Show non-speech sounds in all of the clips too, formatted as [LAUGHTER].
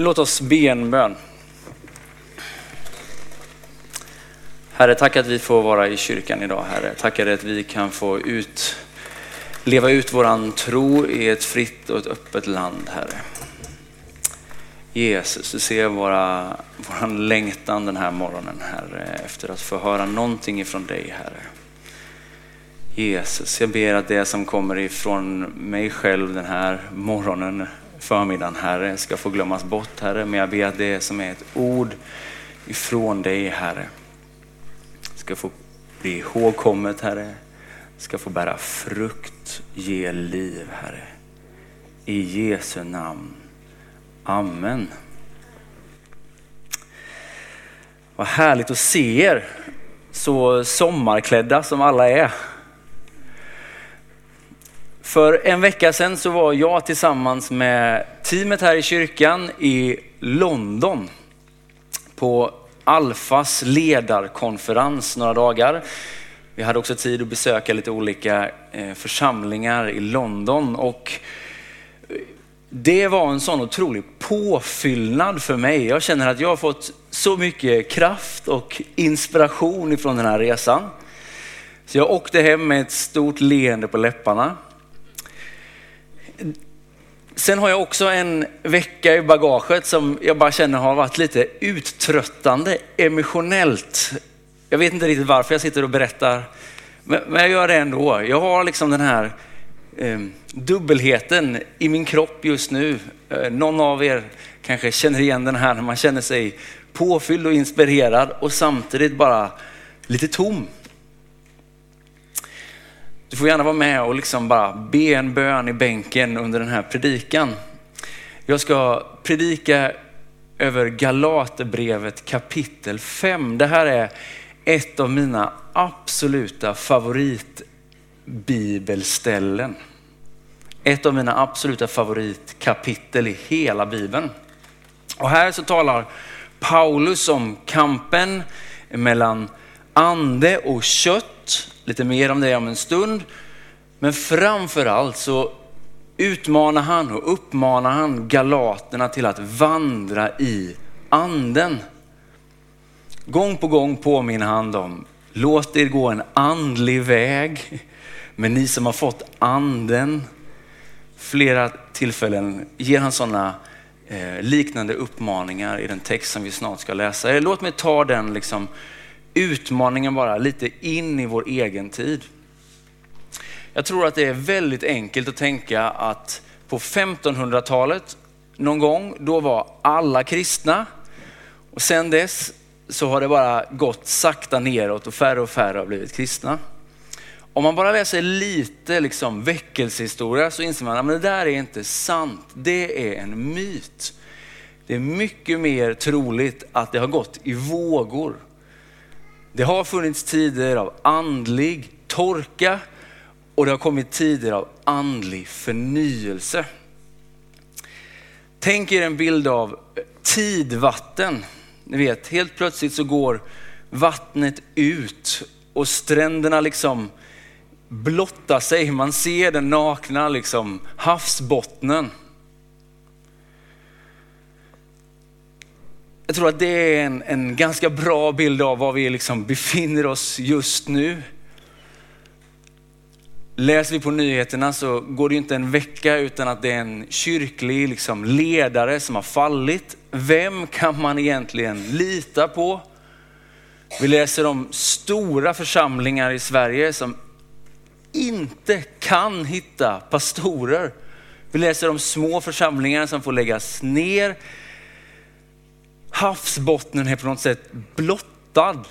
Låt oss be en bön. Herre, tack att vi får vara i kyrkan idag, Herre. Tack att vi kan få ut, leva ut våran tro i ett fritt och ett öppet land, Herre. Jesus, du ser våra, våran längtan den här morgonen, Herre, efter att få höra någonting ifrån dig, Herre. Jesus, jag ber att det som kommer ifrån mig själv den här morgonen, förmiddagen, Herre, ska få glömmas bort, Herre. Men jag ber att det som är ett ord ifrån dig, Herre, ska få bli ihågkommet, Herre. Ska få bära frukt, ge liv, Herre. I Jesu namn. Amen. Vad härligt att se er så sommarklädda som alla är. För en vecka sedan så var jag tillsammans med teamet här i kyrkan i London på Alfas ledarkonferens några dagar. Vi hade också tid att besöka lite olika eh, församlingar i London och eh, det var en sån otrolig påfyllnad för mig. Jag känner att jag har fått så mycket kraft och inspiration ifrån den här resan. Så jag åkte hem med ett stort leende på läpparna. Sen har jag också en vecka i bagaget som jag bara känner har varit lite uttröttande emotionellt. Jag vet inte riktigt varför jag sitter och berättar, men, jag gör det ändå. Jag har liksom den här eh, dubbelheten i min kropp just nu. Eh, någon av er kanske känner igen den här när man känner sig påfylld och inspirerad och samtidigt bara lite tom. Du får gärna vara med och liksom bara be en bön i bänken under den här predikan. Jag ska predika över Galaterbrevet kapitel 5. Det här är ett av mina absoluta favoritbibelställen. Ett av mina absoluta favoritkapitel i hela bibeln. Och här så talar Paulus om kampen mellan ande och kött Lite mer om det om en stund. Men framför allt så utmanar han och uppmanar han galaterna till att vandra i anden. Gång på gång påminner han dem, låt er gå en andlig väg. Men ni som har fått anden, flera tillfällen ger han sådana eh, liknande uppmaningar i den text som vi snart ska läsa. Låt mig ta den liksom utmaningen bara lite in i vår egen tid. Jag tror att det är väldigt enkelt att tänka att på 1500-talet någon gång, då var alla kristna. Och sen dess så har det bara gått sakta neråt och färre och färre har blivit kristna. Om man bara läser lite liksom väckelsehistoria så inser man att det där är inte sant. Det är en myt. Det är mycket mer troligt att det har gått i vågor. Det har funnits tider av andlig torka och det har kommit tider av andlig förnyelse. Tänk er en bild av tidvatten. Ni vet, helt plötsligt så går vattnet ut och stränderna liksom blottar sig. Man ser den nakna liksom havsbottnen. Jag tror att det är en, en ganska bra bild av var vi liksom befinner oss just nu. Läser vi på nyheterna så går det inte en vecka utan att det är en kyrklig liksom ledare som har fallit. Vem kan man egentligen lita på? Vi läser om stora församlingar i Sverige som inte kan hitta pastorer. Vi läser om små församlingar som får läggas ner havsbottnen är på något sätt blottad.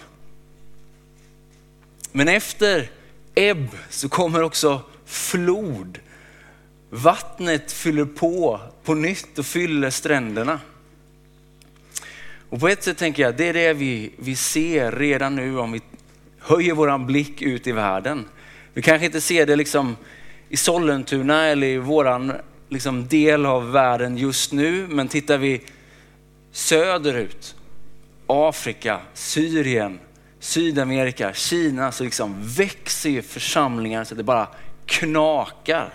Men efter ebb så kommer också flod. Vattnet fyller på på nytt och fyller stränderna. Och på ett sätt tänker jag, det är det vi, vi ser redan nu om vi höjer våran blick ut i världen. Vi kanske inte ser det liksom i Sollentuna eller i våran liksom del av världen just nu, men tittar vi söderut, Afrika, Syrien, Sydamerika, Kina så liksom växer ju församlingar så det bara knakar.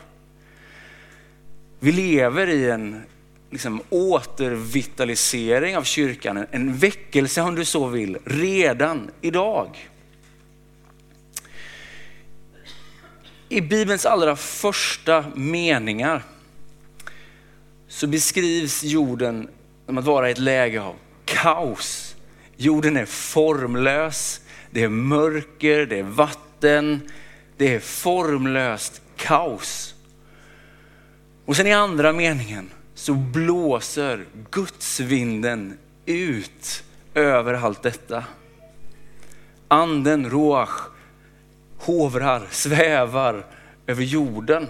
Vi lever i en liksom, återvitalisering av kyrkan, en väckelse om du så vill, redan idag. I Bibelns allra första meningar så beskrivs jorden som att vara i ett läge av kaos. Jorden är formlös, det är mörker, det är vatten, det är formlöst kaos. Och sen i andra meningen så blåser gudsvinden ut över allt detta. Anden, roach, hovrar, svävar över jorden.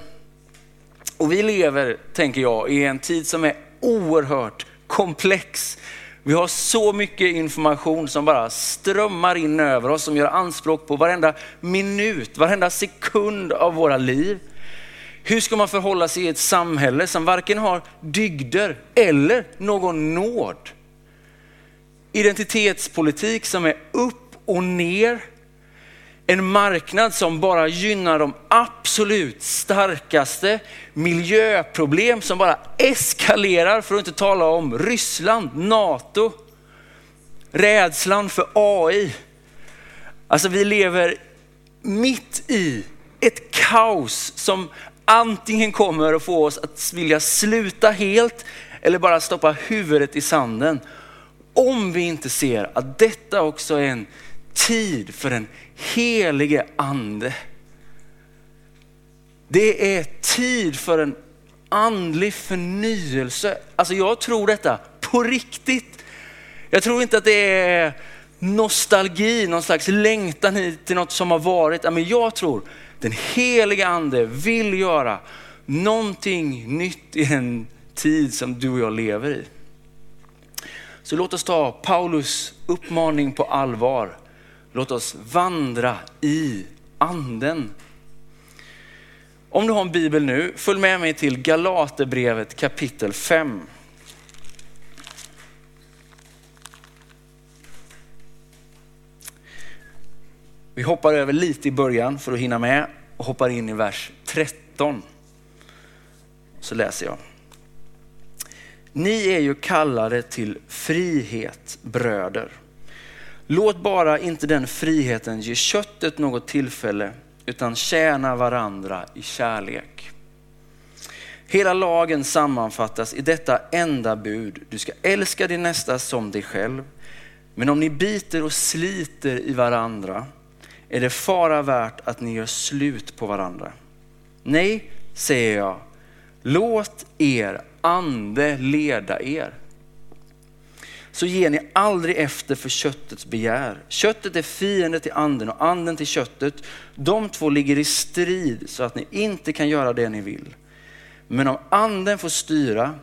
Och vi lever, tänker jag, i en tid som är oerhört komplex. Vi har så mycket information som bara strömmar in över oss, som gör anspråk på varenda minut, varenda sekund av våra liv. Hur ska man förhålla sig i ett samhälle som varken har dygder eller någon nåd? Identitetspolitik som är upp och ner. En marknad som bara gynnar de absolut starkaste. Miljöproblem som bara eskalerar, för att inte tala om Ryssland, NATO. Rädslan för AI. Alltså vi lever mitt i ett kaos som antingen kommer att få oss att vilja sluta helt eller bara stoppa huvudet i sanden. Om vi inte ser att detta också är en tid för en helige ande. Det är tid för en andlig förnyelse. Alltså jag tror detta på riktigt. Jag tror inte att det är nostalgi, någon slags längtan hit till något som har varit. Men jag tror den heliga ande vill göra någonting nytt i den tid som du och jag lever i. Så låt oss ta Paulus uppmaning på allvar. Låt oss vandra i anden. Om du har en bibel nu, följ med mig till Galaterbrevet kapitel 5. Vi hoppar över lite i början för att hinna med och hoppar in i vers 13. Så läser jag. Ni är ju kallade till frihet bröder. Låt bara inte den friheten ge köttet något tillfälle utan tjäna varandra i kärlek. Hela lagen sammanfattas i detta enda bud. Du ska älska din nästa som dig själv. Men om ni biter och sliter i varandra är det fara värt att ni gör slut på varandra. Nej, säger jag, låt er ande leda er. Så ger ni aldrig efter för köttets begär. Köttet är fiende till anden och anden till köttet. De två ligger i strid så att ni inte kan göra det ni vill. Men om anden får styra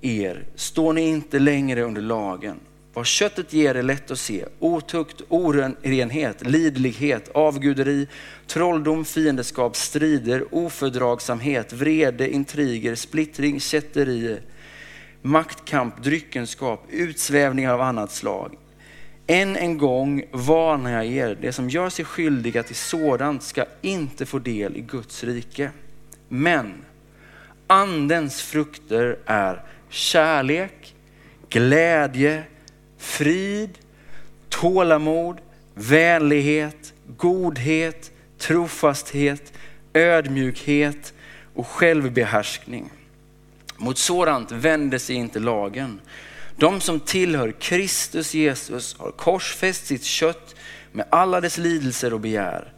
er står ni inte längre under lagen. Vad köttet ger är lätt att se. Otukt, orenhet, lidlighet, avguderi, trolldom, fiendeskap, strider, ofördragsamhet, vrede, intriger, splittring, kätterier, maktkamp, dryckenskap, utsvävningar av annat slag. Än en gång varnar jag er, det som gör sig skyldiga till sådant ska inte få del i Guds rike. Men andens frukter är kärlek, glädje, frid, tålamod, vänlighet, godhet, trofasthet, ödmjukhet och självbehärskning. Mot sådant vänder sig inte lagen. De som tillhör Kristus Jesus har korsfäst sitt kött med alla dess lidelser och begär.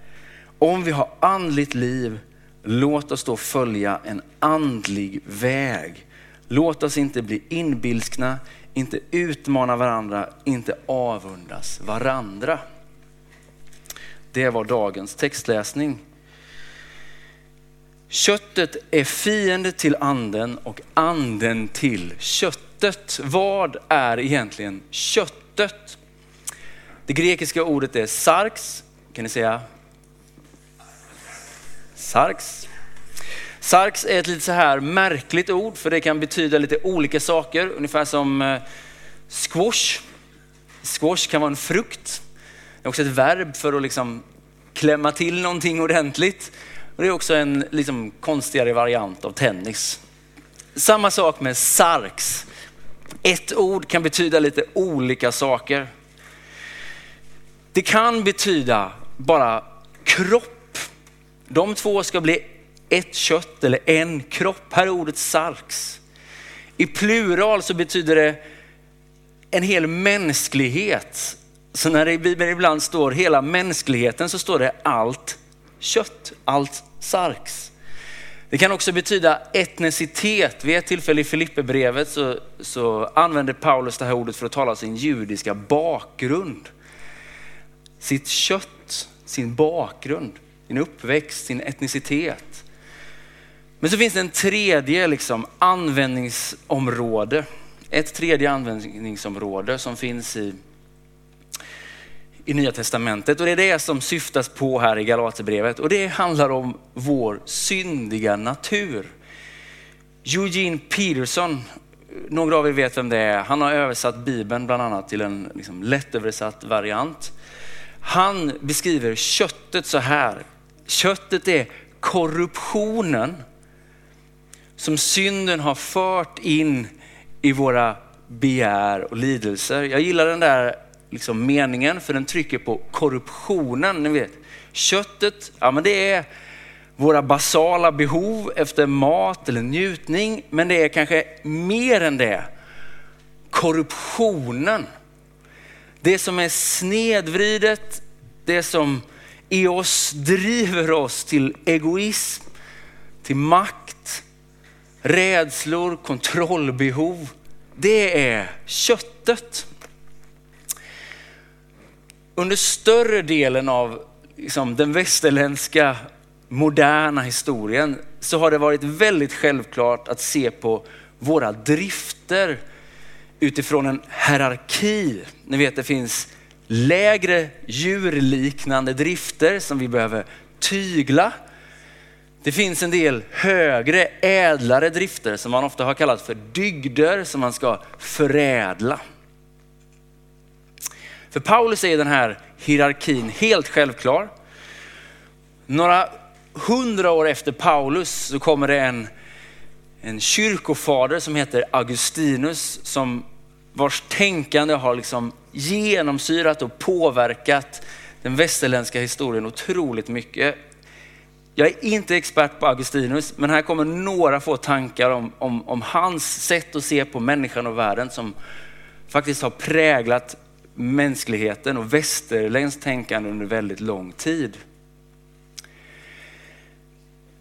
Om vi har andligt liv, låt oss då följa en andlig väg. Låt oss inte bli inbilskna, inte utmana varandra, inte avundas varandra. Det var dagens textläsning. Köttet är fiende till anden och anden till köttet. Vad är egentligen köttet? Det grekiska ordet är sarx. Kan ni säga? Sarx. Sarx är ett lite så här märkligt ord för det kan betyda lite olika saker. Ungefär som eh, squash. Squash kan vara en frukt. Det är också ett verb för att liksom klämma till någonting ordentligt. Och det är också en liksom, konstigare variant av tennis. Samma sak med sarx. Ett ord kan betyda lite olika saker. Det kan betyda bara kropp. De två ska bli ett kött eller en kropp. Här är ordet sarx. I plural så betyder det en hel mänsklighet. Så när det i Bibeln ibland står hela mänskligheten så står det allt kött, allt sarx. Det kan också betyda etnicitet. Vid ett tillfälle i Filipperbrevet så, så använder Paulus det här ordet för att tala sin judiska bakgrund. Sitt kött, sin bakgrund, sin uppväxt, sin etnicitet. Men så finns det en tredje liksom, användningsområde. Ett tredje användningsområde som finns i, i Nya Testamentet och det är det som syftas på här i Galaterbrevet och det handlar om vår syndiga natur. Eugene Peterson, några av er vet vem det är, han har översatt Bibeln bland annat till en liksom, lättöversatt variant. Han beskriver köttet så här. Köttet är korruptionen som synden har fört in i våra begär och lidelser. Jag gillar den där liksom meningen för den trycker på korruptionen. Ni vet, köttet, ja men det är våra basala behov efter mat eller njutning, men det är kanske mer än det. Korruptionen. Det som är snedvridet, det som i oss driver oss till egoism, till makt, rädslor, kontrollbehov. Det är köttet. Under större delen av liksom, den västerländska moderna historien så har det varit väldigt självklart att se på våra drifter utifrån en hierarki. Ni vet det finns lägre djurliknande drifter som vi behöver tygla. Det finns en del högre, ädlare drifter som man ofta har kallat för dygder som man ska förädla. För Paulus är den här hierarkin helt självklar. Några hundra år efter Paulus så kommer det en, en kyrkofader som heter Augustinus som vars tänkande har liksom genomsyrat och påverkat den västerländska historien otroligt mycket. Jag är inte expert på Augustinus, men här kommer några få tankar om, om, om hans sätt att se på människan och världen som faktiskt har präglat mänskligheten och västerländskt tänkande under väldigt lång tid.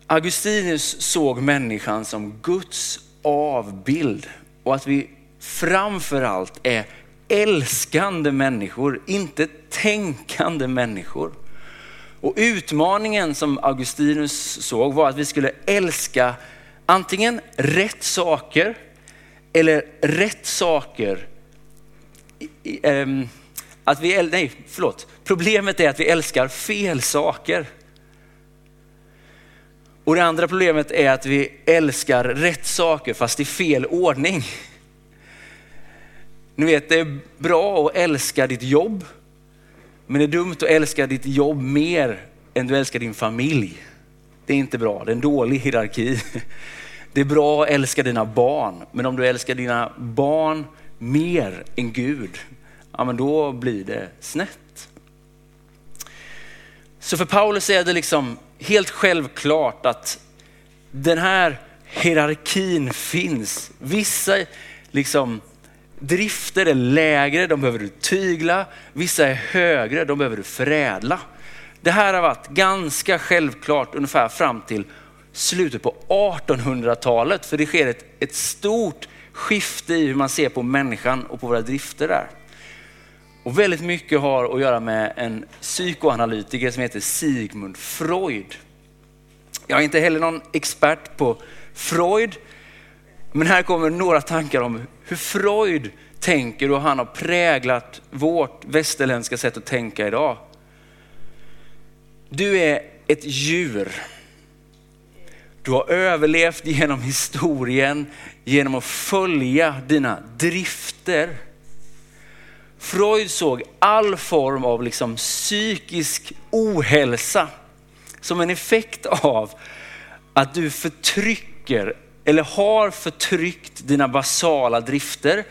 Augustinus såg människan som Guds avbild och att vi framför allt är älskande människor, inte tänkande människor. Och utmaningen som Augustinus såg var att vi skulle älska antingen rätt saker eller rätt saker. Ehm, att vi, nej, förlåt. Problemet är att vi älskar fel saker. Och det andra problemet är att vi älskar rätt saker fast i fel ordning. Ni vet, det är bra att älska ditt jobb, men det är dumt att älska ditt jobb mer än du älskar din familj. Det är inte bra, det är en dålig hierarki. [LAUGHS] Det är bra att älska dina barn, men om du älskar dina barn mer än Gud, ja men då blir det snett. Så för Paulus är det liksom helt självklart att den här hierarkin finns. Vissa liksom drifter är lägre, de behöver du tygla. Vissa är högre, de behöver du förädla. Det här har varit ganska självklart ungefär fram till slutet på 1800-talet, för det sker ett, ett stort skifte i hur man ser på människan och på våra drifter där. Och väldigt mycket har att göra med en psykoanalytiker som heter Sigmund Freud. Jag är inte heller någon expert på Freud, men här kommer några tankar om hur Freud tänker och han har präglat vårt västerländska sätt att tänka idag. Du är ett djur. Du har överlevt genom historien genom att följa dina drifter. Freud såg all form av liksom psykisk ohälsa som en effekt av att du förtrycker eller har förtryckt dina basala drifter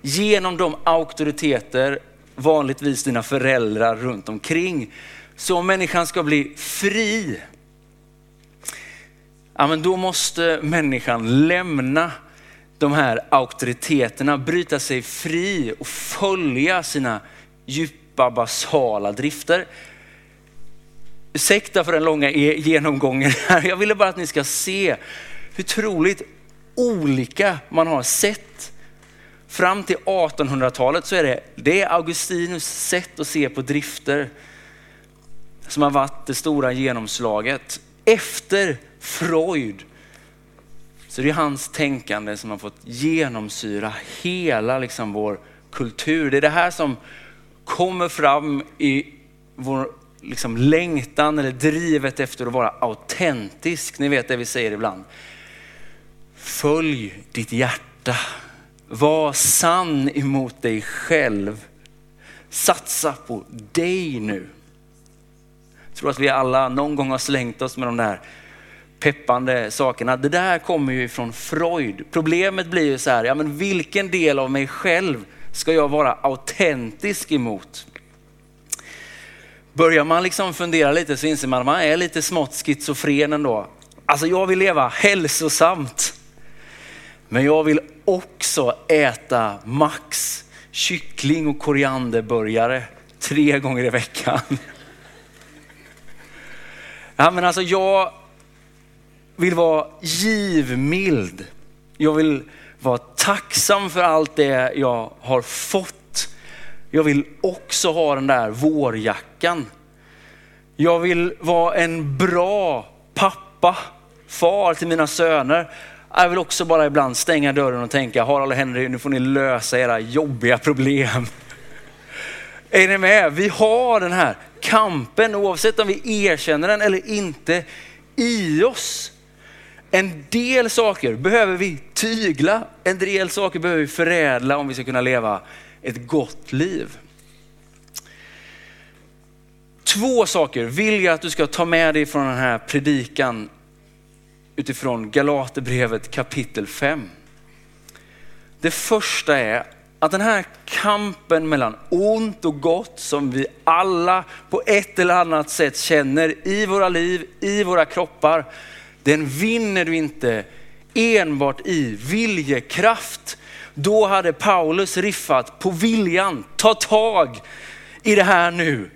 genom de auktoriteter, vanligtvis dina föräldrar runt omkring. Så om människan ska bli fri, ja men då måste människan lämna de här auktoriteterna, bryta sig fri och följa sina djupa basala drifter. Ursäkta för den långa e- genomgången här. Jag ville bara att ni ska se hur troligt olika man har sett. Fram till 1800-talet så är det, det är Augustinus sätt att se på drifter som har varit det stora genomslaget. Efter Freud så det är hans tänkande som har fått genomsyra hela liksom vår kultur. Det är det här som kommer fram i vår liksom längtan eller drivet efter att vara autentisk. Ni vet det vi säger ibland. Följ ditt hjärta. Var sann emot dig själv. Satsa på dig nu. Jag tror att vi alla någon gång har slängt oss med de där peppande sakerna. Det där kommer ju från Freud. Problemet blir ju så här, ja men vilken del av mig själv ska jag vara autentisk emot? Börjar man liksom fundera lite så inser man att man är lite smått schizofren ändå. Alltså jag vill leva hälsosamt. Men jag vill också äta max kyckling och korianderburgare tre gånger i veckan. [LAUGHS] Ja, men alltså jag vill vara givmild. Jag vill vara tacksam för allt det jag har fått. Jag vill också ha den där vårjackan. Jag vill vara en bra pappa, far till mina söner. Jag vill också bara ibland stänga dörren och tänka, Harald och Henry, nu får ni lösa era jobbiga problem. Är ni med? Vi har den här kampen, oavsett om vi erkänner den eller inte, i oss. En del saker behöver vi tygla, en del saker behöver vi förädla om vi ska kunna leva ett gott liv. Två saker vill jag att du ska ta med dig från den här predikan utifrån Galaterbrevet kapitel 5. Det första är att den här kampen mellan ont och gott som vi alla på ett eller annat sätt känner i våra liv, i våra kroppar, den vinner du inte enbart i viljekraft. Då hade Paulus riffat på viljan, ta tag i det här nu.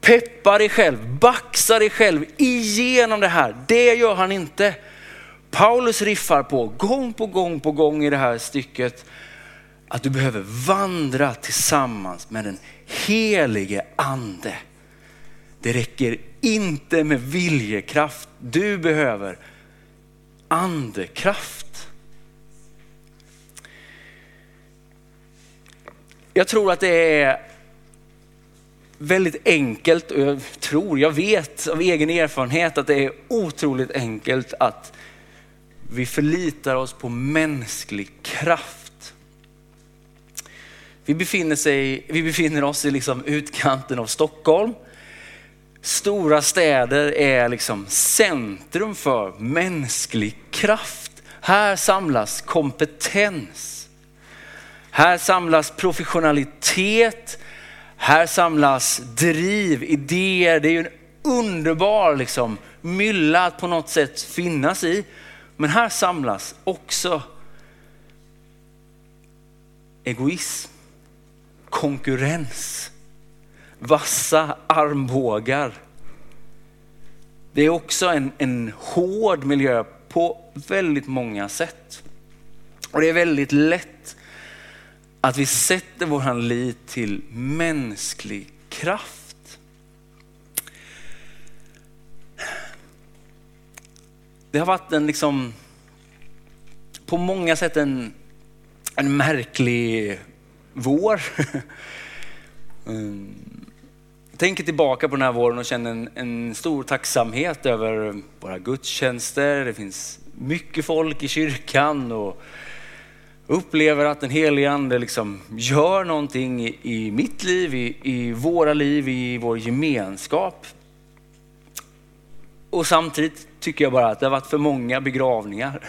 Peppa dig själv, baxa dig själv igenom det här. Det gör han inte. Paulus riffar på gång på gång på gång i det här stycket att du behöver vandra tillsammans med den helige ande. Det räcker inte med viljekraft. Du behöver andekraft. Jag tror att det är väldigt enkelt och jag tror, jag vet av egen erfarenhet att det är otroligt enkelt att vi förlitar oss på mänsklig kraft. Vi befinner, sig, vi befinner oss i liksom utkanten av Stockholm. Stora städer är liksom centrum för mänsklig kraft. Här samlas kompetens. Här samlas professionalitet. Här samlas driv, idéer. Det är ju en underbar liksom, mylla att på något sätt finnas i. Men här samlas också egoism, konkurrens, vassa armbågar. Det är också en, en hård miljö på väldigt många sätt. Och det är väldigt lätt att vi sätter våran lit till mänsklig kraft. Det har varit en liksom, på många sätt en, en märklig vår. [LAUGHS] Mm tänker tillbaka på den här våren och känner en, en, stor tacksamhet över våra gudstjänster. Det finns mycket folk i kyrkan och upplever att den helige ande liksom gör någonting i, i mitt liv, i, i, våra liv, i vår gemenskap. Och samtidigt tycker jag bara att det har varit för många begravningar. [LAUGHS]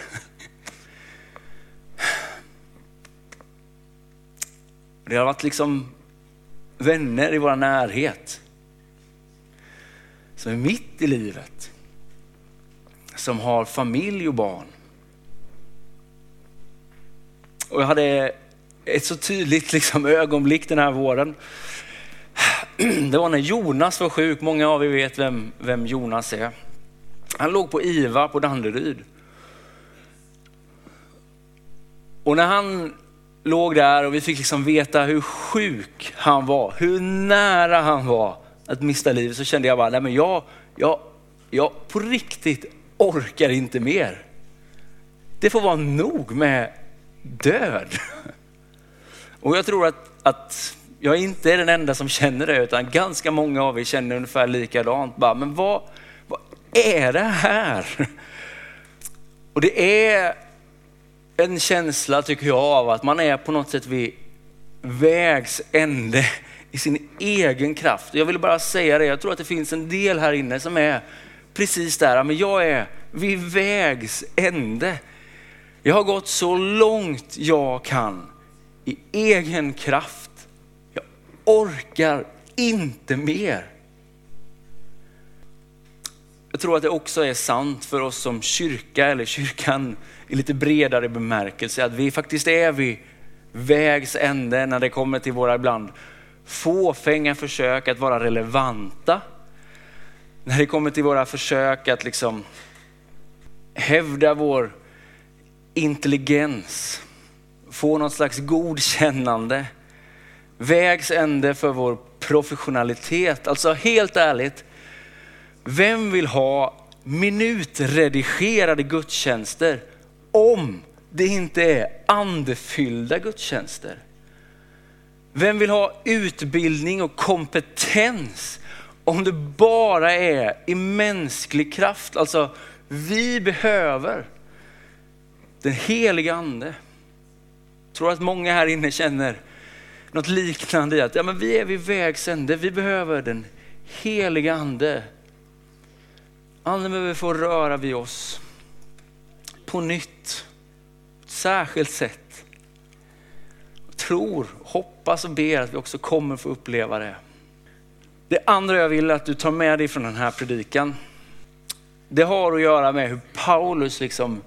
Det har varit liksom vänner i vår närhet. Som är mitt i livet. Som har familj och barn. Och jag hade ett så tydligt liksom ögonblick den här våren. Det var när Jonas var sjuk. Många av er vet vem, vem Jonas är. Han låg på IVA på Danderyd. Och när han låg där och vi fick liksom veta hur sjuk han var, hur nära han var att mista livet så kände jag bara, nej men jag, jag, jag på riktigt orkar inte mer. Det får vara nog med död. [LAUGHS] Och jag tror att, att jag inte är den enda som känner det, utan ganska många av er känner ungefär likadant. Bara, men vad, vad är det här? [LAUGHS] Och det är en känsla tycker jag av att man är på något sätt vid vägs ände i sin egen kraft. Jag vill bara säga det, jag tror att det finns en del här inne som är precis där, men jag är vid vägs ände. Jag har gått så långt jag kan i egen kraft. Jag orkar inte mer. Jag tror att det också är sant för oss som kyrka eller kyrkan i lite bredare bemärkelse att vi faktiskt är vid vägs ände när det kommer till våra ibland fåfänga försök att vara relevanta. När det kommer till våra försök att liksom hävda vår intelligens, få något slags godkännande. Vägs ände för vår professionalitet. Alltså helt ärligt, vem vill ha minutredigerade gudstjänster om det inte är andefyllda gudstjänster? Vem vill ha utbildning och kompetens om det bara är i mänsklig kraft? Alltså, vi behöver den heliga ande. Jag tror att många här inne känner något liknande i att ja, men vi är vid vägs ände. Vi behöver den heliga ande. Anden behöver få röra vid oss på nytt, på ett särskilt sätt. Jag tror, hoppas och ber att vi också kommer få uppleva det. Det andra jag vill att du tar med dig från den här predikan, det har att göra med hur Paulus liksom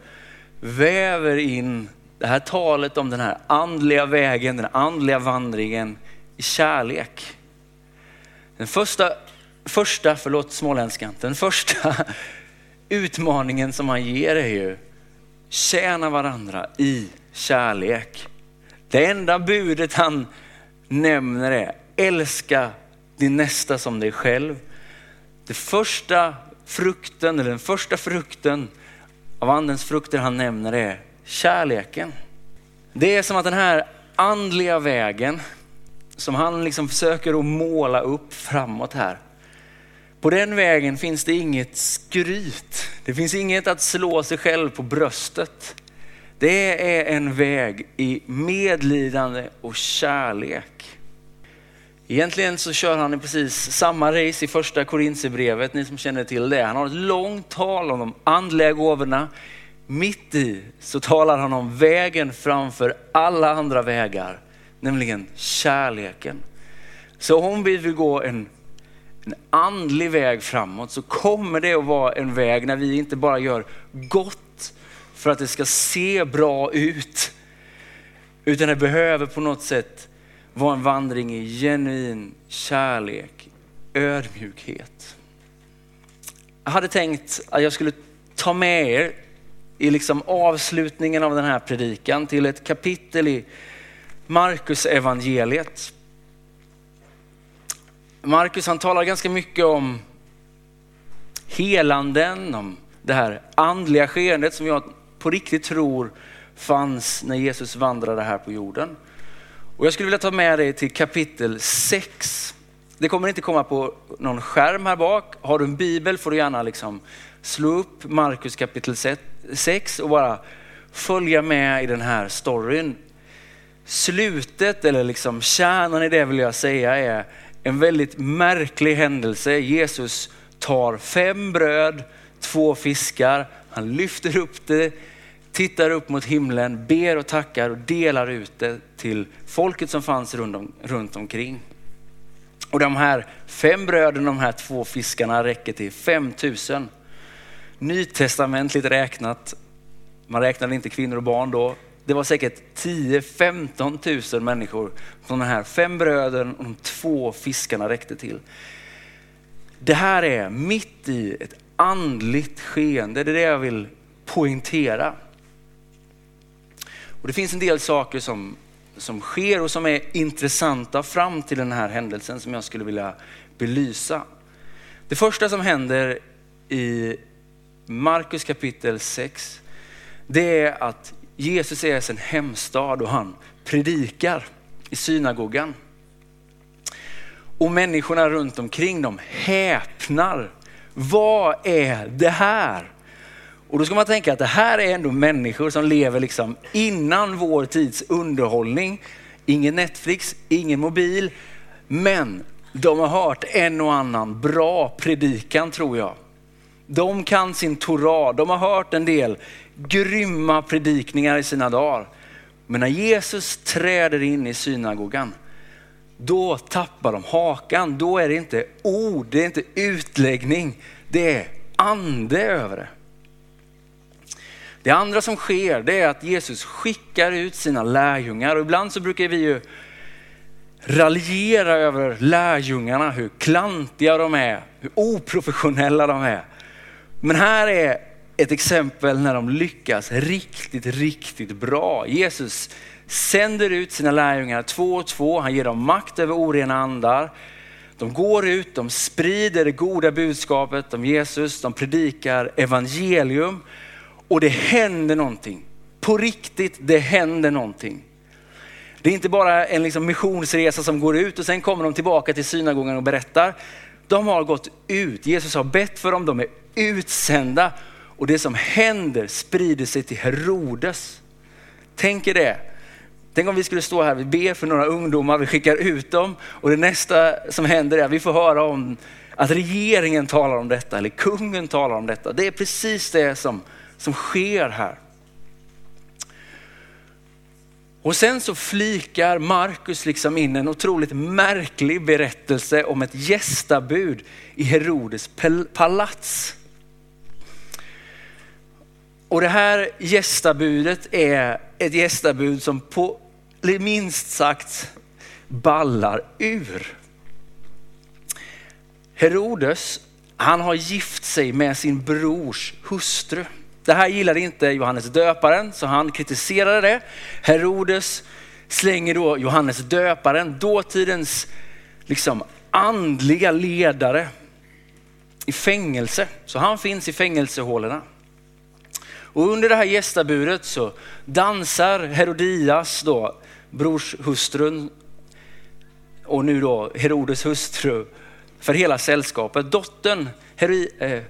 väver in det här talet om den här andliga vägen, den andliga vandringen i kärlek. Den första, första förlåt småländskan, den första [LAUGHS] utmaningen som han ger är ju tjäna varandra i kärlek. Det enda budet han nämner är älska din nästa som dig själv. Det första frukten, eller den första frukten av andens frukter han nämner är kärleken. Det är som att den här andliga vägen som han liksom försöker att måla upp framåt här. På den vägen finns det inget skryt. Det finns inget att slå sig själv på bröstet. Det är en väg i medlidande och kärlek. Egentligen så kör han precis samma race i första Korintierbrevet, ni som känner till det. Han har ett långt tal om de andliga gåvorna. Mitt i så talar han om vägen framför alla andra vägar, nämligen kärleken. Så om vi vill gå en, en andlig väg framåt så kommer det att vara en väg när vi inte bara gör gott för att det ska se bra ut, utan det behöver på något sätt vara en vandring i genuin kärlek, ödmjukhet. Jag hade tänkt att jag skulle ta med er i liksom avslutningen av den här predikan till ett kapitel i Markus evangeliet. Markus han talar ganska mycket om helanden, om det här andliga skeendet som jag på riktigt tror fanns när Jesus vandrade här på jorden. Och jag skulle vilja ta med dig till kapitel 6. Det kommer inte komma på någon skärm här bak. Har du en bibel får du gärna liksom slå upp Markus kapitel 6 och bara följa med i den här storyn. Slutet, eller liksom kärnan i det vill jag säga är en väldigt märklig händelse. Jesus tar fem bröd, två fiskar, han lyfter upp det tittar upp mot himlen, ber och tackar och delar ut det till folket som fanns runt, om, runt omkring. Och de här fem bröden, de här två fiskarna räcker till 5000. Nytestamentligt räknat, man räknade inte kvinnor och barn då, det var säkert 10-15 tusen människor som de här fem bröden och de två fiskarna räckte till. Det här är mitt i ett andligt skeende, det är det jag vill poängtera. Och det finns en del saker som, som sker och som är intressanta fram till den här händelsen som jag skulle vilja belysa. Det första som händer i Markus kapitel 6, det är att Jesus är i sin hemstad och han predikar i synagogan. Och människorna runt omkring dem häpnar. Vad är det här? Och då ska man tänka att det här är ändå människor som lever liksom innan vår tids underhållning. Ingen Netflix, ingen mobil, men de har hört en och annan bra predikan tror jag. De kan sin Torah, de har hört en del grymma predikningar i sina dagar. Men när Jesus träder in i synagogan, då tappar de hakan. Då är det inte ord, det är inte utläggning, det är ande över det. Det andra som sker det är att Jesus skickar ut sina lärjungar och ibland så brukar vi ju raljera över lärjungarna, hur klantiga de är, hur oprofessionella de är. Men här är ett exempel när de lyckas riktigt, riktigt bra. Jesus sänder ut sina lärjungar två och två. Han ger dem makt över orena andar. De går ut, de sprider det goda budskapet om Jesus, de predikar evangelium och det händer någonting. På riktigt, det händer någonting. Det är inte bara en liksom missionsresa som går ut och sen kommer de tillbaka till synagogan och berättar. De har gått ut, Jesus har bett för dem, de är utsända och det som händer sprider sig till Herodes. Tänk er det. Tänk om vi skulle stå här, vi ber för några ungdomar, vi skickar ut dem och det nästa som händer är att vi får höra om att regeringen talar om detta eller kungen talar om detta. Det är precis det som, som sker här. Och sen så flikar Markus liksom in en otroligt märklig berättelse om ett gästabud i Herodes palats. Och det här gästabudet är ett gästabud som på minst sagt ballar ur. Herodes, han har gift sig med sin brors hustru. Det här gillade inte Johannes döparen så han kritiserade det. Herodes slänger då Johannes döparen, dåtidens liksom andliga ledare i fängelse. Så han finns i fängelsehålorna. Och under det här gästabudet så dansar Herodias då, brorshustrun och nu då Herodes hustru för hela sällskapet. Dottern, Heri, eh,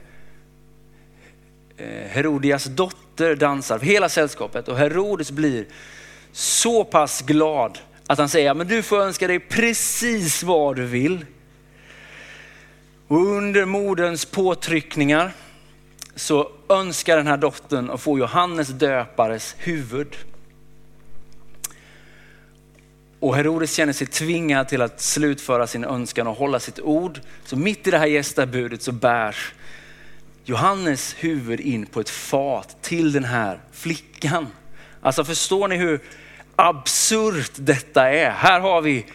Eh, Herodias dotter dansar för hela sällskapet och Herodes blir så pass glad att han säger, men du får önska dig precis vad du vill. Och under moderns påtryckningar så önskar den här dottern att få Johannes döpares huvud. Och Herodes känner sig tvingad till att slutföra sin önskan och hålla sitt ord. Så mitt i det här gästabudet så bärs Johannes huvud in på ett fat till den här flickan. Alltså förstår ni hur absurt detta är? Här har vi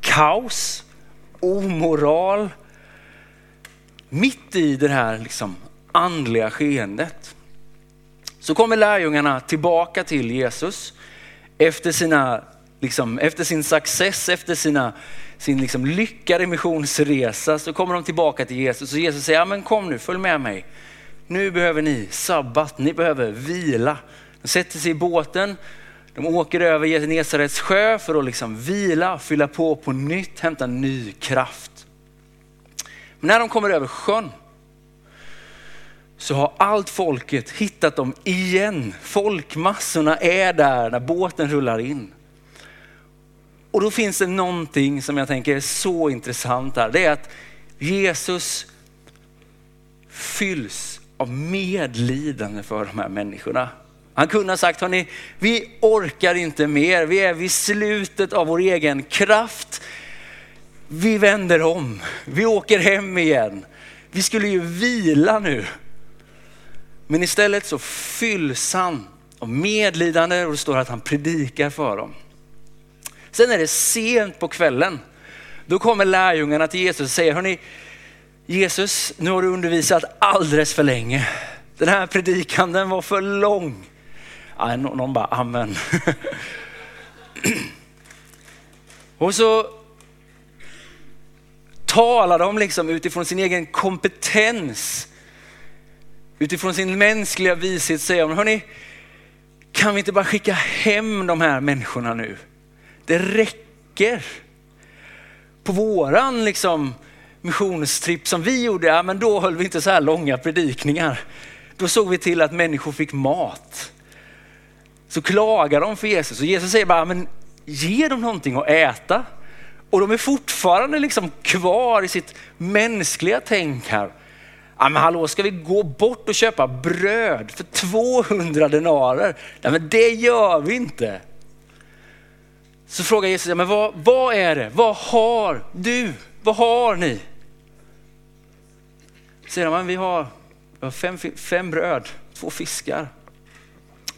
kaos, omoral, mitt i det här liksom andliga skeendet. Så kommer lärjungarna tillbaka till Jesus efter, sina, liksom, efter sin success, efter sina, sin liksom lyckade missionsresa så kommer de tillbaka till Jesus och Jesus säger, ja, men kom nu, följ med mig. Nu behöver ni sabbat, ni behöver vila. De sätter sig i båten, de åker över Genesarets sjö för att liksom vila, fylla på på nytt, hämta ny kraft. Men när de kommer över sjön så har allt folket hittat dem igen. Folkmassorna är där när båten rullar in. Och då finns det någonting som jag tänker är så intressant här. Det är att Jesus fylls av medlidande för de här människorna. Han kunde ha sagt, hörni, vi orkar inte mer. Vi är vid slutet av vår egen kraft. Vi vänder om. Vi åker hem igen. Vi skulle ju vila nu. Men istället så fylls han av medlidande och det står att han predikar för dem. Sen är det sent på kvällen. Då kommer lärjungarna till Jesus och säger, hörni, Jesus, nu har du undervisat alldeles för länge. Den här predikan den var för lång. Ja, någon bara amen. [CLEARS THROAT] och så talar de liksom utifrån sin egen kompetens. Utifrån sin mänskliga vishet säger de, hörni, kan vi inte bara skicka hem de här människorna nu? Det räcker. På våran liksom missionstripp som vi gjorde, ja, men då höll vi inte så här långa predikningar. Då såg vi till att människor fick mat. Så klagar de för Jesus och Jesus säger bara, men ge dem någonting att äta. Och de är fortfarande liksom kvar i sitt mänskliga tänk här. Ja, men hallå, ska vi gå bort och köpa bröd för 200 denarer? Nej, men det gör vi inte. Så frågar Jesus, men vad, vad är det? Vad har du? Vad har ni? Säger han, vi har, vi har fem, fem bröd, två fiskar.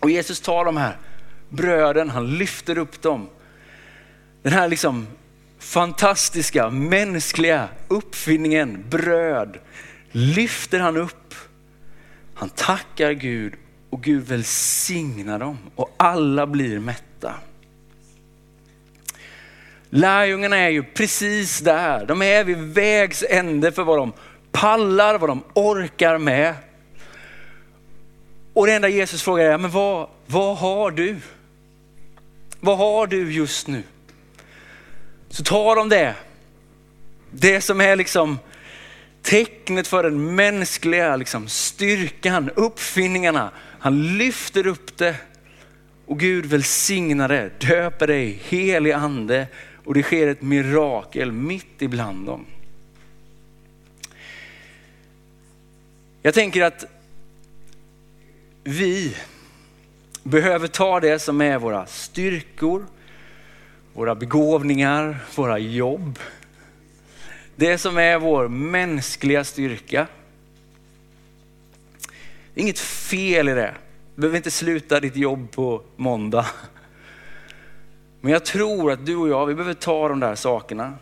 Och Jesus tar de här bröden, han lyfter upp dem. Den här liksom fantastiska mänskliga uppfinningen bröd lyfter han upp. Han tackar Gud och Gud välsignar dem och alla blir mätta. Lärjungarna är ju precis där. De är vid vägs ände för vad de pallar, vad de orkar med. Och det enda Jesus frågar är, men vad, vad har du? Vad har du just nu? Så tar de det. Det som är liksom tecknet för den mänskliga liksom, styrkan, uppfinningarna. Han lyfter upp det och Gud välsignar det, döper dig helig ande och det sker ett mirakel mitt ibland dem. Jag tänker att vi behöver ta det som är våra styrkor, våra begåvningar, våra jobb. Det som är vår mänskliga styrka. Det är inget fel i det. Du behöver inte sluta ditt jobb på måndag. Men jag tror att du och jag, vi behöver ta de där sakerna.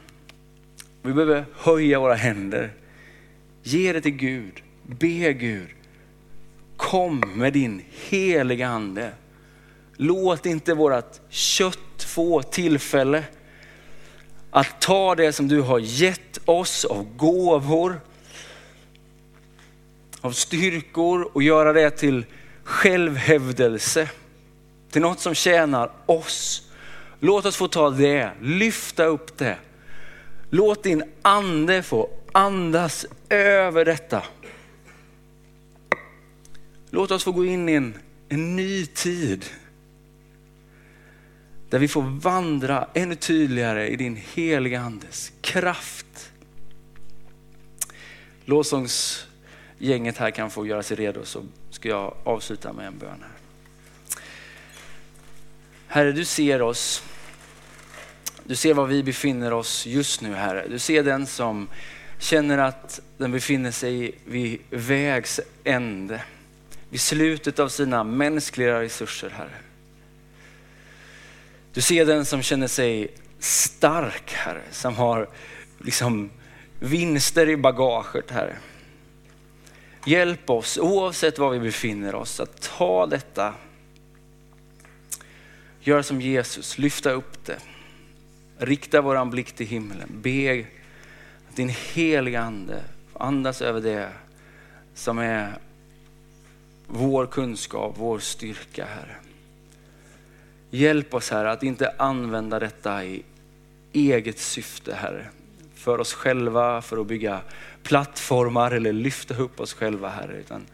Vi behöver höja våra händer. Ge det till Gud. Be Gud. Kom med din heliga ande. Låt inte vårt kött få tillfälle att ta det som du har gett oss av gåvor, av styrkor och göra det till självhävdelse. Till något som tjänar oss. Låt oss få ta det, lyfta upp det. Låt din ande få andas över detta. Låt oss få gå in i en, en ny tid. Där vi får vandra ännu tydligare i din heliga andes kraft. Lovsångsgänget här kan få göra sig redo så ska jag avsluta med en bön här. Herre, du ser oss. Du ser var vi befinner oss just nu, Herre. Du ser den som känner att den befinner sig vid vägs ände. Vid slutet av sina mänskliga resurser, Herre. Du ser den som känner sig stark, Herre. Som har liksom vinster i bagaget, Herre. Hjälp oss, oavsett var vi befinner oss, att ta detta. Gör som Jesus, lyfta upp det. Rikta våran blick till himlen. Be att din heliga ande andas över det som är vår kunskap, vår styrka, Herre. Hjälp oss Herre att inte använda detta i eget syfte Herre. För oss själva, för att bygga plattformar eller lyfta upp oss själva Herre. Utan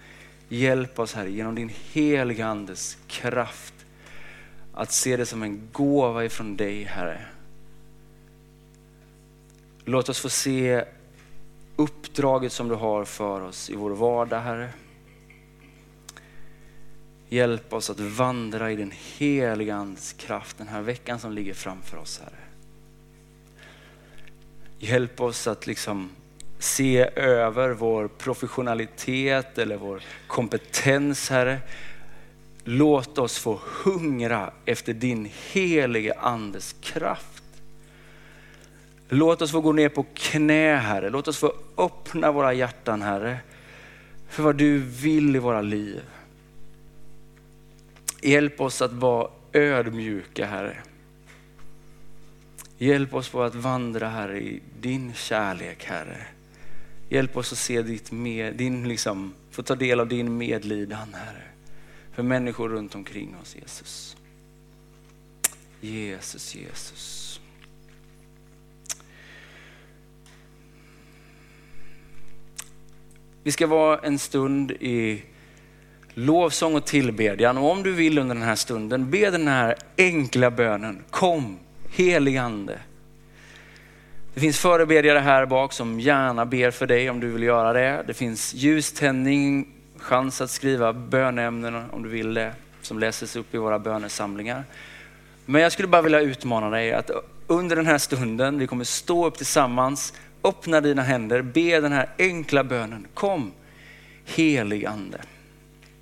hjälp oss Herre genom din heliga Andes kraft att se det som en gåva ifrån dig Herre. Låt oss få se uppdraget som du har för oss i vår vardag Herre. Hjälp oss att vandra i den heliga Andes kraft den här veckan som ligger framför oss, Herre. Hjälp oss att liksom se över vår professionalitet eller vår kompetens, Herre. Låt oss få hungra efter din helige Andes kraft. Låt oss få gå ner på knä, Herre. Låt oss få öppna våra hjärtan, Herre, för vad du vill i våra liv. Hjälp oss att vara ödmjuka, Herre. Hjälp oss på att vandra, Herre, i din kärlek, Herre. Hjälp oss att se ditt med, din, liksom, få ta del av din medlidan, Herre. För människor runt omkring oss, Jesus. Jesus, Jesus. Vi ska vara en stund i lovsång och tillbedjan. Och om du vill under den här stunden, be den här enkla bönen. Kom, helig ande. Det finns förebedjare här bak som gärna ber för dig om du vill göra det. Det finns ljuständning, chans att skriva bönämnen om du vill det, som läses upp i våra bönesamlingar. Men jag skulle bara vilja utmana dig att under den här stunden, vi kommer stå upp tillsammans, öppna dina händer, be den här enkla bönen. Kom, helig ande.